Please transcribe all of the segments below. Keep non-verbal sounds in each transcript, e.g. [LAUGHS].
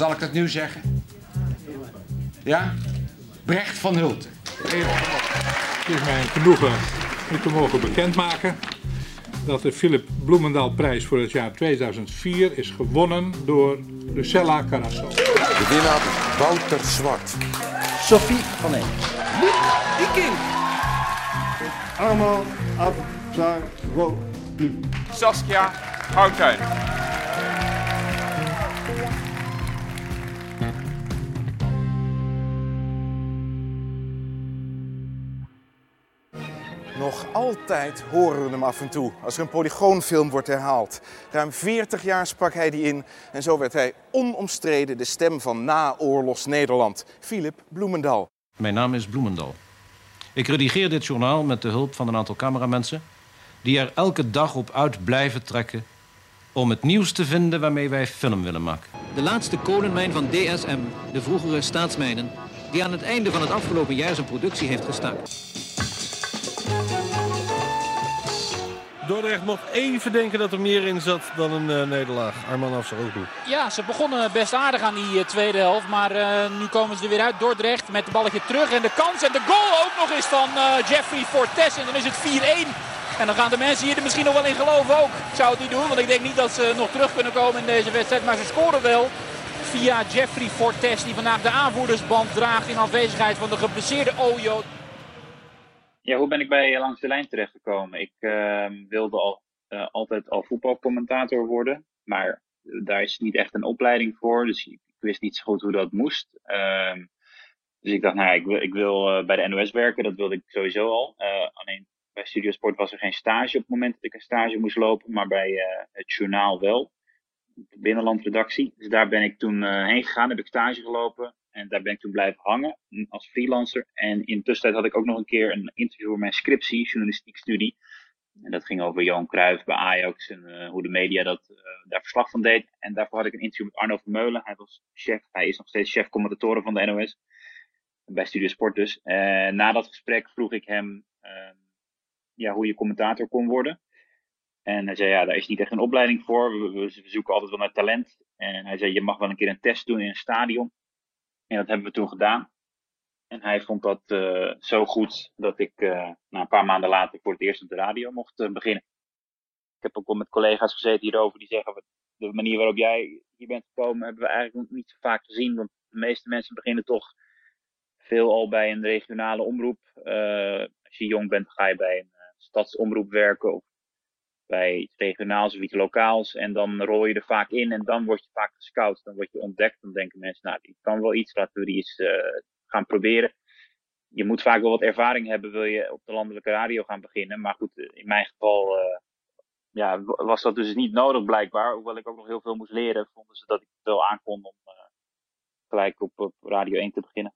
Zal ik dat nu zeggen? Ja? Brecht van Hulten. Het is mij een genoegen u te mogen bekendmaken dat de Philip Bloemendaal prijs voor het jaar 2004 is gewonnen door Lucella Carasso. De winnaar Wouter Zwart. Sophie van Eem. Viking. Allemaal Abzaroglu. Saskia Houttuin. Nog altijd horen we hem af en toe als er een polygoonfilm wordt herhaald. Ruim 40 jaar sprak hij die in en zo werd hij onomstreden de stem van naoorlogs Nederland. Philip Bloemendal. Mijn naam is Bloemendal. Ik redigeer dit journaal met de hulp van een aantal cameramensen... die er elke dag op uit blijven trekken... om het nieuws te vinden waarmee wij film willen maken. De laatste kolenmijn van DSM, de vroegere staatsmijnen... die aan het einde van het afgelopen jaar zijn productie heeft gestaakt. Dordrecht mocht even denken dat er meer in zat dan een uh, nederlaag. Arman Afsaroglu. Ja, ze begonnen best aardig aan die uh, tweede helft. Maar uh, nu komen ze er weer uit. Dordrecht met het balletje terug. En de kans en de goal ook nog eens van Jeffrey Fortes. En dan is het 4-1. En dan gaan de mensen hier er misschien nog wel in geloven ook. Zou het niet doen, want ik denk niet dat ze nog terug kunnen komen in deze wedstrijd. Maar ze scoren wel via Jeffrey Fortes. Die vandaag de aanvoerdersband draagt in afwezigheid van de geblesseerde Ojo. Ja, hoe ben ik bij Langs de Lijn terechtgekomen? Ik uh, wilde al, uh, altijd al voetbalcommentator worden, maar daar is niet echt een opleiding voor, dus ik, wist niet zo goed hoe dat moest. Uh, dus ik dacht, nou ja, ik wil, ik wil bij de NOS werken, dat wilde ik sowieso al. alleen bij Studiosport was er geen stage op het moment dat ik een stage moest lopen, maar bij het journaal wel, binnenlandredactie. Dus daar ben ik toen heen gegaan, heb ik stage gelopen. En daar ben ik toen blijven hangen als freelancer. En in de tussentijd had ik ook nog een keer een interview voor mijn scriptie, journalistiek studie. En dat ging over Johan Cruijff bij Ajax en uh, hoe de media dat, uh, daar verslag van deed. En daarvoor had ik een interview met Arno Vermeulen. Hij was chef, hij is nog steeds chef commentatoren van de NOS. Bij Studio Sport dus. En na dat gesprek vroeg ik hem uh, ja, hoe je commentator kon worden. En hij zei, ja, daar is niet echt een opleiding voor. We, we, zoeken altijd wel naar talent. En hij zei, je mag wel een keer een test doen in een stadion. En dat hebben we toen gedaan. En hij vond dat uh, zo goed dat ik uh, nou, een paar maanden later voor het eerst op de radio mocht uh, beginnen. Ik heb ook wel met collega's gezeten hierover die zeggen, de manier waarop jij hier bent gekomen hebben we eigenlijk niet zo vaak gezien. Want de meeste mensen beginnen toch veel al bij een regionale omroep. als je jong bent ga je bij een stadsomroep werken bij iets regionaals of iets lokaals. En dan rol je er vaak in en dan word je vaak gescout. Dan word je ontdekt. Dan denken mensen, nou, die kan wel iets. Laten we die eens uh, gaan proberen. Je moet vaak wel wat ervaring hebben, wil je op de landelijke radio gaan beginnen. Maar goed, in mijn geval uh, ja, was dat dus niet nodig blijkbaar. Hoewel ik ook nog heel veel moest leren, vonden ze dat ik het wel aankon om gelijk op, Radio 1 te beginnen.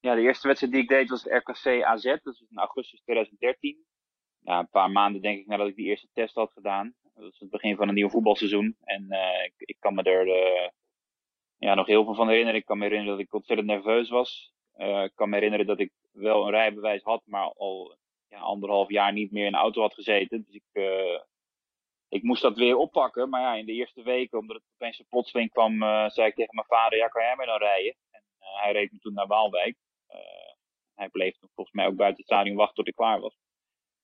Ja, de eerste wedstrijd die ik deed was RKC AZ. Dat was in augustus 2013 ja, een paar maanden denk ik nadat ik die eerste test had gedaan. Dat is het begin van een nieuw voetbalseizoen. En uh, ik, ik, kan me er uh, ja, nog heel veel van herinneren. Ik kan me herinneren dat ik ontzettend nerveus was. Uh, ik kan me herinneren dat ik wel een rijbewijs had, maar al ja, anderhalf jaar niet meer in de auto had gezeten. Dus ik, ik moest dat weer oppakken. Maar ja, in de eerste weken, omdat het opeens een plotseling kwam, zei ik tegen mijn vader, ja, kan jij mij dan rijden? En hij reed me toen naar Waalwijk. hij bleef toen volgens mij ook buiten het stadion wachten tot ik klaar was.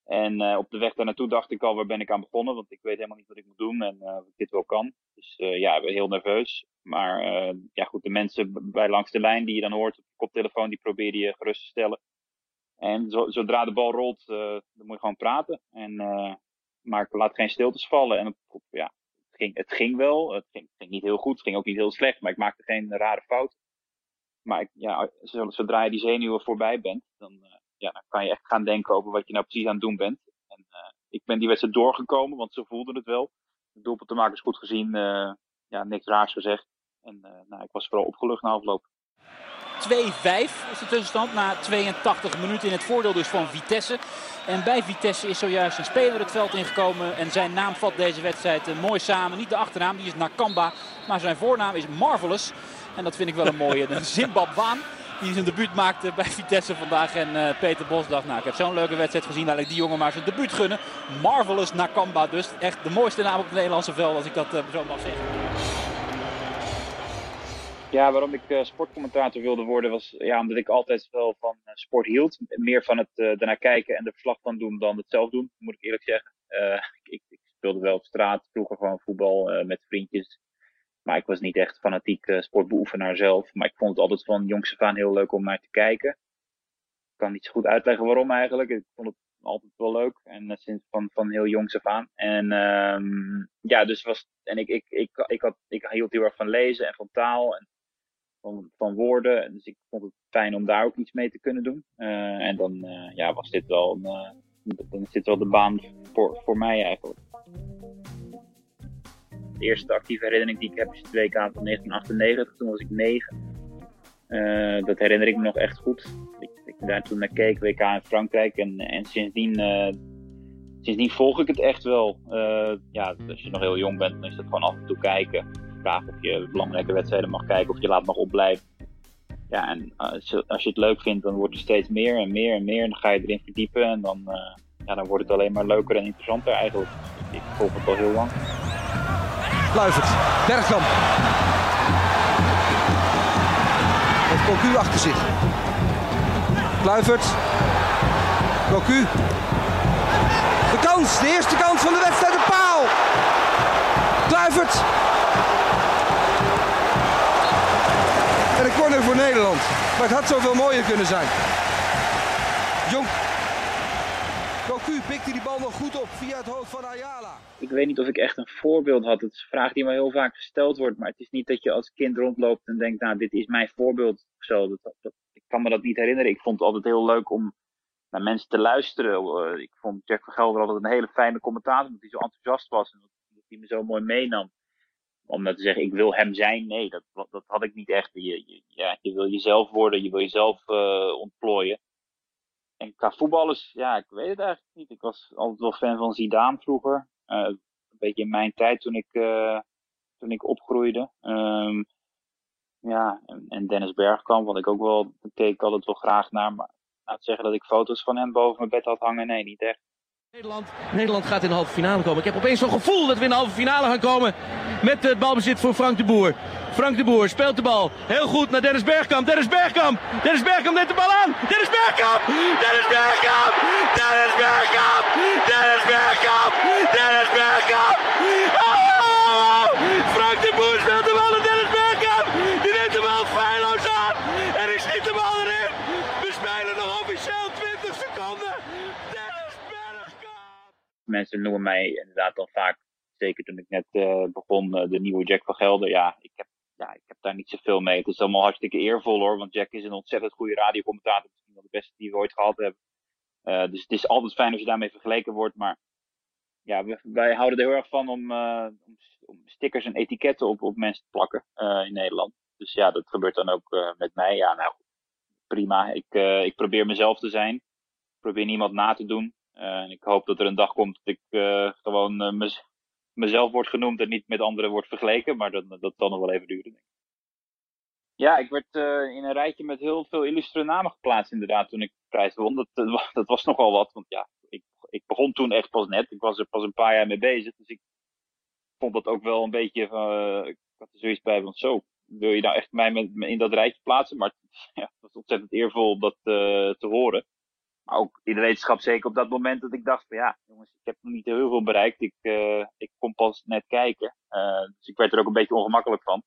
En uh, op de weg daar naartoe dacht ik al, waar ben ik aan begonnen? Want ik weet helemaal niet wat ik moet doen en uh, of ik dit wel kan. Dus uh, ja, heel nerveus. Maar ja, goed, de mensen bij langs de lijn die je dan hoort op de koptelefoon, die probeer je gerust te stellen. En zo, zodra de bal rolt, dan moet je gewoon praten. En, maar ik laat geen stiltes vallen. En ja, het, ging, het ging wel. Het ging, niet heel goed. Het ging ook niet heel slecht. Maar ik maakte geen rare fouten. Maar ik, ja, zodra je die zenuwen voorbij bent, dan ja, dan kan je echt gaan denken over wat je nou precies aan het doen bent. En, uh, ik ben die wedstrijd doorgekomen, want ze voelden het wel. De doelpunt te maken is goed gezien, uh, ja, niks raars gezegd. En uh, nou, ik was vooral opgelucht na afloop. 2-5 is de tussenstand na 82 minuten in het voordeel dus van Vitesse. En bij Vitesse is zojuist een speler het veld ingekomen. En zijn naam vat deze wedstrijd mooi samen. Niet de achternaam, die is Nakamba. Maar zijn voornaam is Marvelous. En dat vind ik wel een mooie. Een Zimbabwaan die zijn debuut maakte bij Vitesse vandaag. En uh, Peter Bos dacht, nou ik heb zo'n leuke wedstrijd gezien. Laat ik die jongen maar zijn debuut gunnen. Marvelous Nakamba dus. Echt de mooiste naam op het Nederlandse veld als ik dat uh, zo mag zeggen. Ja, waarom ik uh, sportcommentator wilde worden was ja, omdat ik altijd wel van sport hield. Meer van het ernaar kijken en er verslag van doen dan het zelf doen, moet ik eerlijk zeggen. Ik, ik, speelde wel op straat, vroeger gewoon voetbal met vriendjes. Maar ik was niet echt fanatiek sportbeoefenaar zelf. Maar ik vond het altijd van jongs af aan heel leuk om naar te kijken. Ik kan niet zo goed uitleggen waarom eigenlijk. Ik vond het altijd wel leuk. En sinds van, van heel jongs af aan. En um, ja, dus was. En ik, ik, ik, ik, had, ik hield heel erg van lezen en van taal. En van, van woorden. Dus ik vond het fijn om daar ook iets mee te kunnen doen. Uh, en dan ja, was dit wel, een, dan is wel de baan voor, voor mij eigenlijk. De eerste actieve herinnering die ik heb is het WK van 1998. Toen was ik 9. dat herinner ik me nog echt goed. Ik, ik daar toen naar keek, WK in Frankrijk. En, en sindsdien, sindsdien volg ik het echt wel. ja, als je nog heel jong bent, dan is dat gewoon af en toe kijken vraag of je belangrijke wedstrijden mag kijken of je laat mag opblijven. Ja, en als je, het leuk vindt, dan wordt er steeds meer en meer en meer. En dan ga je erin verdiepen en dan, ja, dan wordt het alleen maar leuker en interessanter eigenlijk. Ik volg het al heel lang. Kluivert, Bergkamp. Heeft Cocu achter zich. Kluivert. Cocu. De kans, de eerste kans van de wedstrijd, de paal. Kluivert. En een corner voor Nederland. Maar het had zoveel mooier kunnen zijn. Jong. Cocu pikte die bal nog goed op via het hoofd van Ayala. Ik weet niet of ik echt een voorbeeld had. Het is een vraag die me heel vaak gesteld wordt. Maar het is niet dat je als kind rondloopt en denkt, nou, dit is mijn voorbeeld zo. Dat, dat, ik kan me dat niet herinneren. Ik vond het altijd heel leuk om naar mensen te luisteren. Eh, ik vond Jack van Gelder altijd een hele fijne commentator, omdat hij zo enthousiast was en dat hij me zo mooi meenam om nou te zeggen, ik wil hem zijn, nee, dat, dat had ik niet echt. Je, ja, je wil jezelf worden, je wil jezelf uh, ontplooien. En qua voetballers, ja, ik weet het eigenlijk niet. Ik was altijd wel fan van Zidane vroeger. Uh, een beetje in mijn tijd toen ik, uh, toen ik opgroeide. Um, ja, en, en, Dennis Bergkamp, wat ik ook wel, keek altijd wel graag naar. Maar te zeggen dat ik foto's van hem boven mijn bed had hangen, nee, niet echt. Nederland, Nederland gaat in de halve finale komen. Ik heb opeens zo'n gevoel dat we in de halve finale gaan komen met het balbezit voor Frank de Boer. Frank de Boer speelt de bal heel goed naar Dennis Bergkamp. Dennis Bergkamp, Dennis Bergkamp neemt de bal aan. Dennis Bergkamp, Dennis Bergkamp, Dennis Bergkamp, Dennis Bergkamp, Dennis Bergkamp. Oh! Frank de Boer speelt de bal naar Dennis Bergkamp. Die neemt de bal feilloos aan en ik schiet de bal erin. We spelen nog officieel 20 seconden. Mensen noemen mij inderdaad dan vaak, zeker toen ik net uh, begon, uh, de nieuwe Jack van Gelder. Ja ik, heb, ja, ik heb daar niet zoveel mee. Het is allemaal hartstikke eervol hoor, want Jack is een ontzettend goede radiocommentator. Misschien wel de beste die we ooit gehad hebben. Uh, dus het is altijd fijn als je daarmee vergeleken wordt. Maar ja, wij houden er heel erg van om, om, om, stickers en etiketten op, op mensen te plakken in Nederland. Dus ja, dat gebeurt dan ook met mij. Ja, nou, prima. Ik, ik probeer mezelf te zijn. Ik probeer niemand na te doen. En ik hoop dat er een dag komt dat ik gewoon uh, mez mezelf word genoemd en niet met anderen wordt vergeleken. Maar dat, dat zal nog wel even duren. Ja, ik werd in een rijtje met heel veel illustre namen geplaatst inderdaad toen ik de prijs won. Dat, dat was nogal wat, want ja, ik, ik begon toen echt pas net. Ik was er pas een paar jaar mee bezig, dus ik vond dat ook wel een beetje, ik had er zoiets bij van zo, wil je nou echt mij met, in dat rijtje plaatsen? Maar [LAUGHS] ja, het was ontzettend eervol om dat te horen. Maar ook in de wetenschap zeker op dat moment dat ik dacht van ja, jongens, ik heb nog niet heel veel bereikt. Ik, uh, ik kom pas net kijken. Uh, dus ik werd er ook een beetje ongemakkelijk van.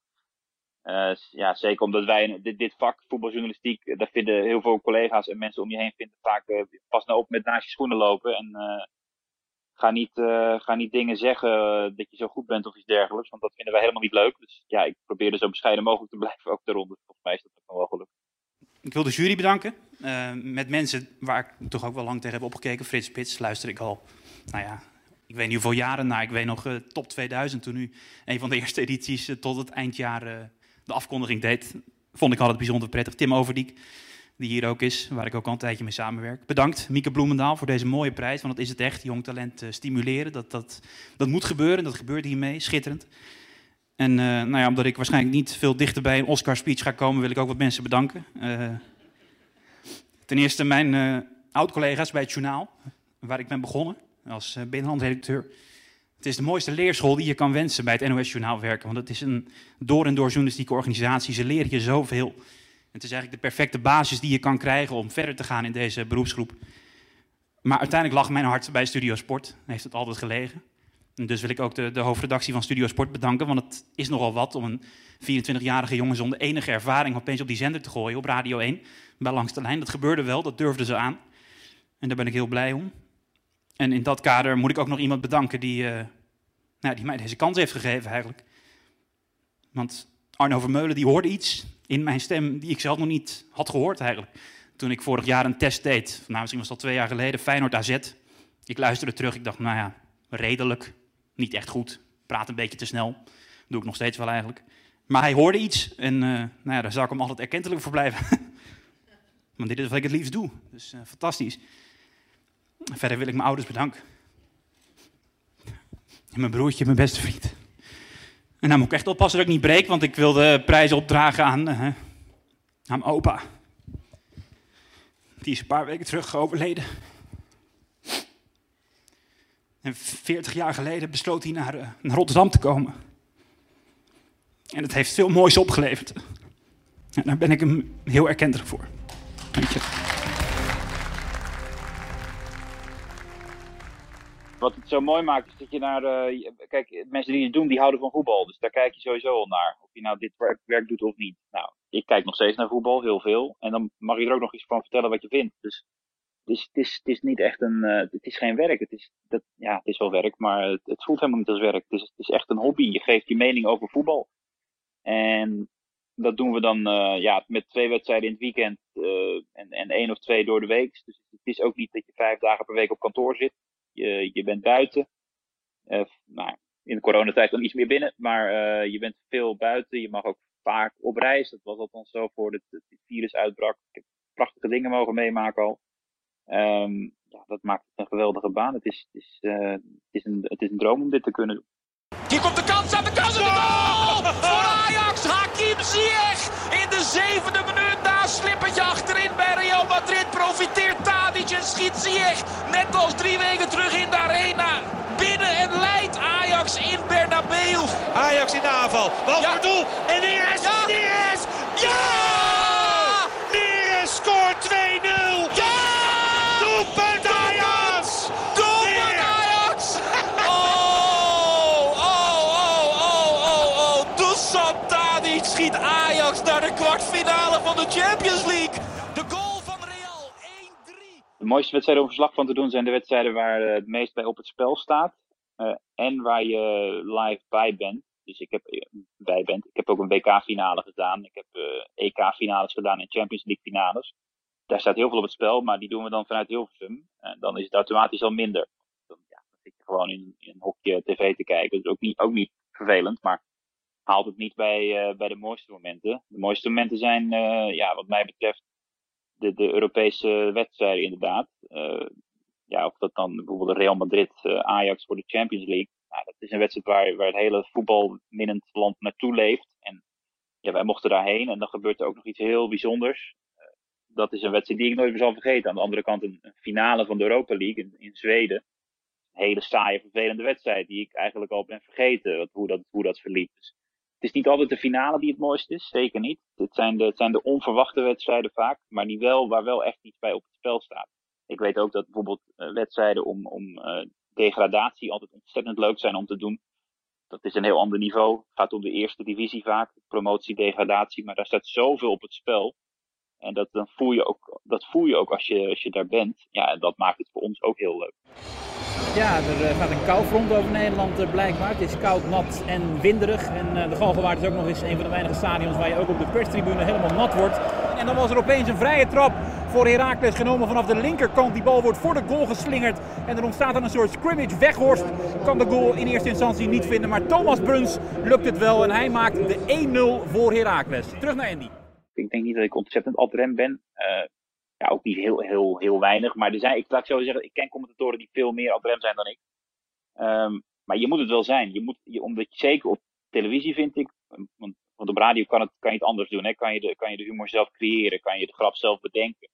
Uh, ja, zeker omdat wij dit, dit vak, voetbaljournalistiek, daar vinden heel veel collega's en mensen om je heen vinden vaak pas nou op met naast je schoenen lopen. En ga, niet, ga niet dingen zeggen dat je zo goed bent of iets dergelijks, want dat vinden wij helemaal niet leuk. Dus ja, ik probeer er zo bescheiden mogelijk te [LAUGHS] blijven ook daaronder. Volgens mij is dat ook nog wel gelukt. Ik wil de jury bedanken. Uh, met mensen waar ik toch ook wel lang tegen heb opgekeken. Frits Spits luister ik al, nou ja, ik weet niet hoeveel jaren na. Ik weet nog uh, top 2000 toen u een van de eerste edities uh, tot het eindjaar de afkondiging deed. Vond ik altijd bijzonder prettig. Tim Overdiek, die hier ook is, waar ik ook al een tijdje mee samenwerk. Bedankt, Mieke Bloemendaal, voor deze mooie prijs. Want dat is het echt, jong talent stimuleren. Dat, dat, dat moet gebeuren, dat gebeurt hiermee. Schitterend. En uh, nou ja, omdat ik waarschijnlijk niet veel dichter bij een Oscar-speech ga komen, wil ik ook wat mensen bedanken. Uh, ten eerste mijn uh, oud-collega's bij het journaal, waar ik ben begonnen als binnenlandredacteur. Het is de mooiste leerschool die je kan wensen bij het NOS-journaal werken. Want het is een door en door journalistieke organisatie. Ze leren je zoveel. Het is eigenlijk de perfecte basis die je kan krijgen om verder te gaan in deze beroepsgroep. Maar uiteindelijk lag mijn hart bij Studio Sport. Heeft het altijd gelegen. En dus wil ik ook de, de hoofdredactie van Studio Sport bedanken. Want het is nogal wat om een 24-jarige jongen zonder enige ervaring opeens op die zender te gooien op Radio 1. Bij Langs de Lijn. Dat gebeurde wel, dat durfden ze aan. En daar ben ik heel blij om. En in dat kader moet ik ook nog iemand bedanken die, uh, nou, die mij deze kans heeft gegeven eigenlijk. Want Arno Vermeulen die hoorde iets in mijn stem die ik zelf nog niet had gehoord eigenlijk. Toen ik vorig jaar een test deed, nou misschien was dat twee jaar geleden, Feyenoord AZ. Ik luisterde terug, ik dacht, nou ja, redelijk, niet echt goed. Praat een beetje te snel, doe ik nog steeds wel eigenlijk. Maar hij hoorde iets en uh, nou ja, daar zou ik hem altijd erkentelijk voor blijven. [LAUGHS] Want dit is wat ik het liefst doe, dus uh, fantastisch. Verder wil ik mijn ouders bedanken. En mijn broertje, mijn beste vriend. En dan moet ik echt oppassen dat ik niet breek, want ik wil de prijs opdragen aan, uh, aan mijn opa. Die is een paar weken terug overleden. En 40 jaar geleden besloot hij naar, naar Rotterdam te komen. En het heeft veel moois opgeleverd. En daar ben ik hem heel erkentelijk voor. Je. Wat het zo mooi maakt, is dat je naar. Uh, kijk, mensen die het doen, die houden van voetbal. Dus daar kijk je sowieso al naar. Of je nou dit werk, werk doet of niet. Nou, ik kijk nog steeds naar voetbal, heel veel. En dan mag je er ook nog iets van vertellen wat je vindt. Dus is, het is, is niet echt een. Uh, het is geen werk. Het is, dat, ja, het is wel werk, maar het, het voelt helemaal niet als werk. Het is, het is echt een hobby. Je geeft je mening over voetbal. En dat doen we dan uh, ja, met twee wedstrijden in het weekend en, en één of twee door de week. Dus het is ook niet dat je vijf dagen per week op kantoor zit. Je, je bent buiten. Nou, in de coronatijd dan iets meer binnen, maar je bent veel buiten. Je mag ook vaak op reis. Dat was althans zo voor het, het virus uitbrak. Ik heb prachtige dingen mogen meemaken al. Um, ja, dat maakt het een geweldige baan. Het is, het, is, uh, het, is een, het is een droom om dit te kunnen doen. Hier komt de kans aan de kans aan de goal! Voor Ajax, Hakim Ziyech in de zevende minuut na een slippertje achterin bij Real Madrid profiteert Tadic en schiet Ziyech net als drie weken terug in de arena. Binnen en leidt Ajax in Bernabeu. Ajax in de aanval, bal ja. voor doel en Neres, Ja. Neres! Ja! Schiet Ajax naar de kwartfinale van de Champions League. De goal van Real, 1-3. De mooiste wedstrijden om verslag van te doen zijn de wedstrijden waar het meest bij op het spel staat. Uh, en waar je live bij bent. Dus ik heb uh, bij bent. Ik heb ook een WK-finale gedaan. Ik heb EK-finales gedaan en Champions League-finales. Daar staat heel veel op het spel, maar die doen we dan vanuit Hilversum. En dan is het automatisch al minder. Dan, ja, dan zit je gewoon in, in een hokje tv te kijken. Dat is ook niet, ook niet vervelend, maar haalt het niet bij, bij de mooiste momenten. De mooiste momenten zijn, ja, wat mij betreft, de, de Europese wedstrijden inderdaad. Uh, ja, of dat dan bijvoorbeeld Real Madrid, uh, Ajax voor de Champions League. Nou, dat is een wedstrijd waar, waar het hele voetbalminnend land naartoe leeft. En ja, wij mochten daarheen en dan gebeurt er ook nog iets heel bijzonders. Dat is een wedstrijd die ik nooit meer zal vergeten. Aan de andere kant een, finale van de Europa League in, in Zweden. Een hele saaie, vervelende wedstrijd die ik eigenlijk al ben vergeten, wat, hoe, dat, hoe dat verliep. Dus het is niet altijd de finale die het mooiste is, zeker niet. Het zijn de, het zijn de onverwachte wedstrijden vaak, maar die wel, waar wel echt iets bij op het spel staat. Ik weet ook dat bijvoorbeeld uh, wedstrijden om, om uh, degradatie altijd ontzettend leuk zijn om te doen. Dat is een heel ander niveau. Het gaat om de eerste divisie vaak, promotie, degradatie, maar daar staat zoveel op het spel. En dat, dan voel je ook, dat voel je ook als je, als je daar bent. Ja, en dat maakt het voor ons ook heel leuk. Ja, er gaat een koufront over Nederland blijkbaar. Het is koud, nat en winderig. En de Galgenwaard is ook nog eens een van de weinige stadions waar je ook op de perstribune helemaal nat wordt. En dan was er opeens een vrije trap voor Heracles genomen vanaf de linkerkant. Die bal wordt voor de goal geslingerd. En er ontstaat dan een soort scrimmage. Weghorst kan de goal in eerste instantie niet vinden. Maar Thomas Bruns lukt het wel en hij maakt de 1-0 voor Heracles. Terug naar Andy. Ik denk niet dat ik ontzettend adrem ben. Ja, ook niet heel, heel, heel weinig. Maar er zijn, ik laat zo zeggen, ik ken commentatoren die veel meer adrem zijn dan ik. Um, maar je moet het wel zijn. Je moet, je, omdat je zeker op televisie vind ik, want, want op radio kan, het, kan je het anders doen. Hè? Kan, je de, kan je de humor zelf creëren, kan je de grap zelf bedenken.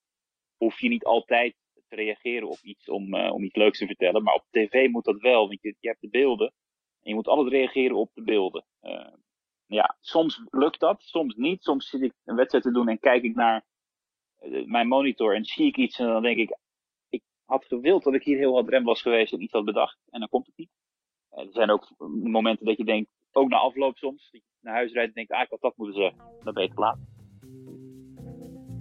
Hoef je niet altijd te reageren op iets om, uh, om iets leuks te vertellen. Maar op tv moet dat wel, want je, je hebt de beelden. En je moet altijd reageren op de beelden. Uh, ja, soms lukt dat, soms niet. Soms zit ik een wedstrijd te doen en kijk ik naar mijn monitor en zie ik iets en dan denk ik, ik had gewild dat ik hier heel hard rem was geweest en iets had bedacht. En dan komt het niet. er zijn ook momenten dat je denkt, ook na afloop soms, dat naar huis rijdt en denkt, ah, ik had dat moeten zeggen. Dan ben je laat.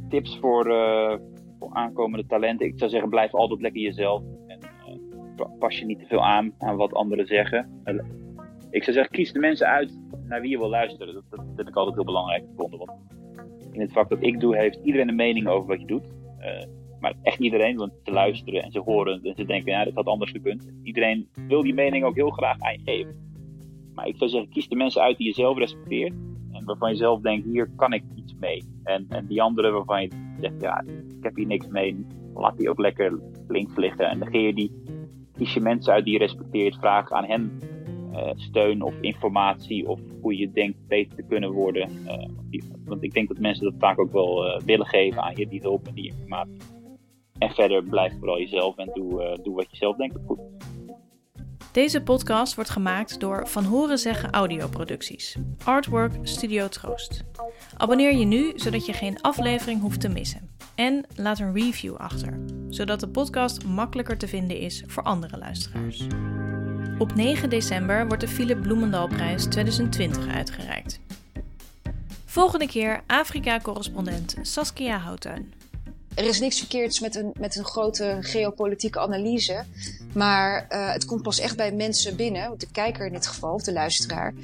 Tips voor, uh, voor aankomende talenten. Ik zou zeggen, blijf altijd lekker jezelf. En pas je niet te veel aan aan wat anderen zeggen. Ik zou zeggen, kies de mensen uit naar wie je wil luisteren. Dat, dat, heb ik altijd heel belangrijk gevonden. Want in het vak dat ik doe, heeft iedereen een mening over wat je doet. Uh, maar echt iedereen, want ze luisteren en ze horen en ze denken, ja, dat had anders gekund. Iedereen wil die mening ook heel graag aan je geven. Maar ik zou zeggen, kies de mensen uit die je zelf respecteert. En waarvan je zelf denkt, hier kan ik iets mee. En, en die anderen waarvan je zegt, ja, ik heb hier niks mee. Laat die ook lekker links liggen. En negeer die. Kies je mensen uit die je respecteert. Vraag aan hen uh, steun of informatie. Of hoe je denkt beter te kunnen worden. Uh, want ik denk dat mensen dat vaak ook wel uh, willen geven aan je, die hulp en die informatie. En verder blijf vooral jezelf en doe, doe wat je zelf denkt goed Deze podcast wordt gemaakt door Van Horen Zeggen Audioproducties. Artwork Studio Troost. Abonneer je nu, zodat je geen aflevering hoeft te missen. En laat een review achter, zodat de podcast makkelijker te vinden is voor andere luisteraars. Op 9 december wordt de Philip Bloemendalprijs 2020 uitgereikt. Volgende keer Afrika-correspondent Saskia Houttuin. Er is niks verkeerds met een, met een grote geopolitieke analyse. Maar uh, het komt pas echt bij mensen binnen, de kijker in dit geval, of de luisteraar.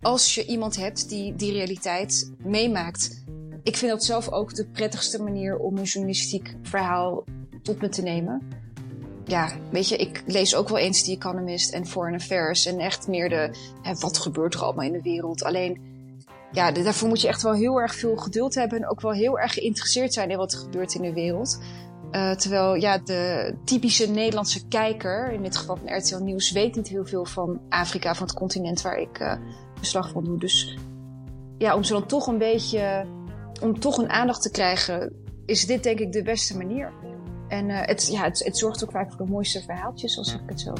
Als je iemand hebt die die realiteit meemaakt. Ik vind dat zelf ook de prettigste manier om een journalistiek verhaal tot me te nemen. Ja, weet je, ik lees ook wel eens The Economist en Foreign Affairs. En echt meer de, hè, wat gebeurt er allemaal in de wereld. Alleen, ja, daarvoor moet je echt wel heel erg veel geduld hebben. En ook wel heel erg geïnteresseerd zijn in wat er gebeurt in de wereld. Uh, terwijl ja, de typische Nederlandse kijker, in dit geval van RTL Nieuws, weet niet heel veel van Afrika, van het continent waar ik uh, beslag van doe. Dus ja, om ze dan toch een beetje, om toch een aandacht te krijgen, is dit denk ik de beste manier. En uh, het, ja, het, het zorgt ook vaak voor de mooiste verhaaltjes, als ik het zo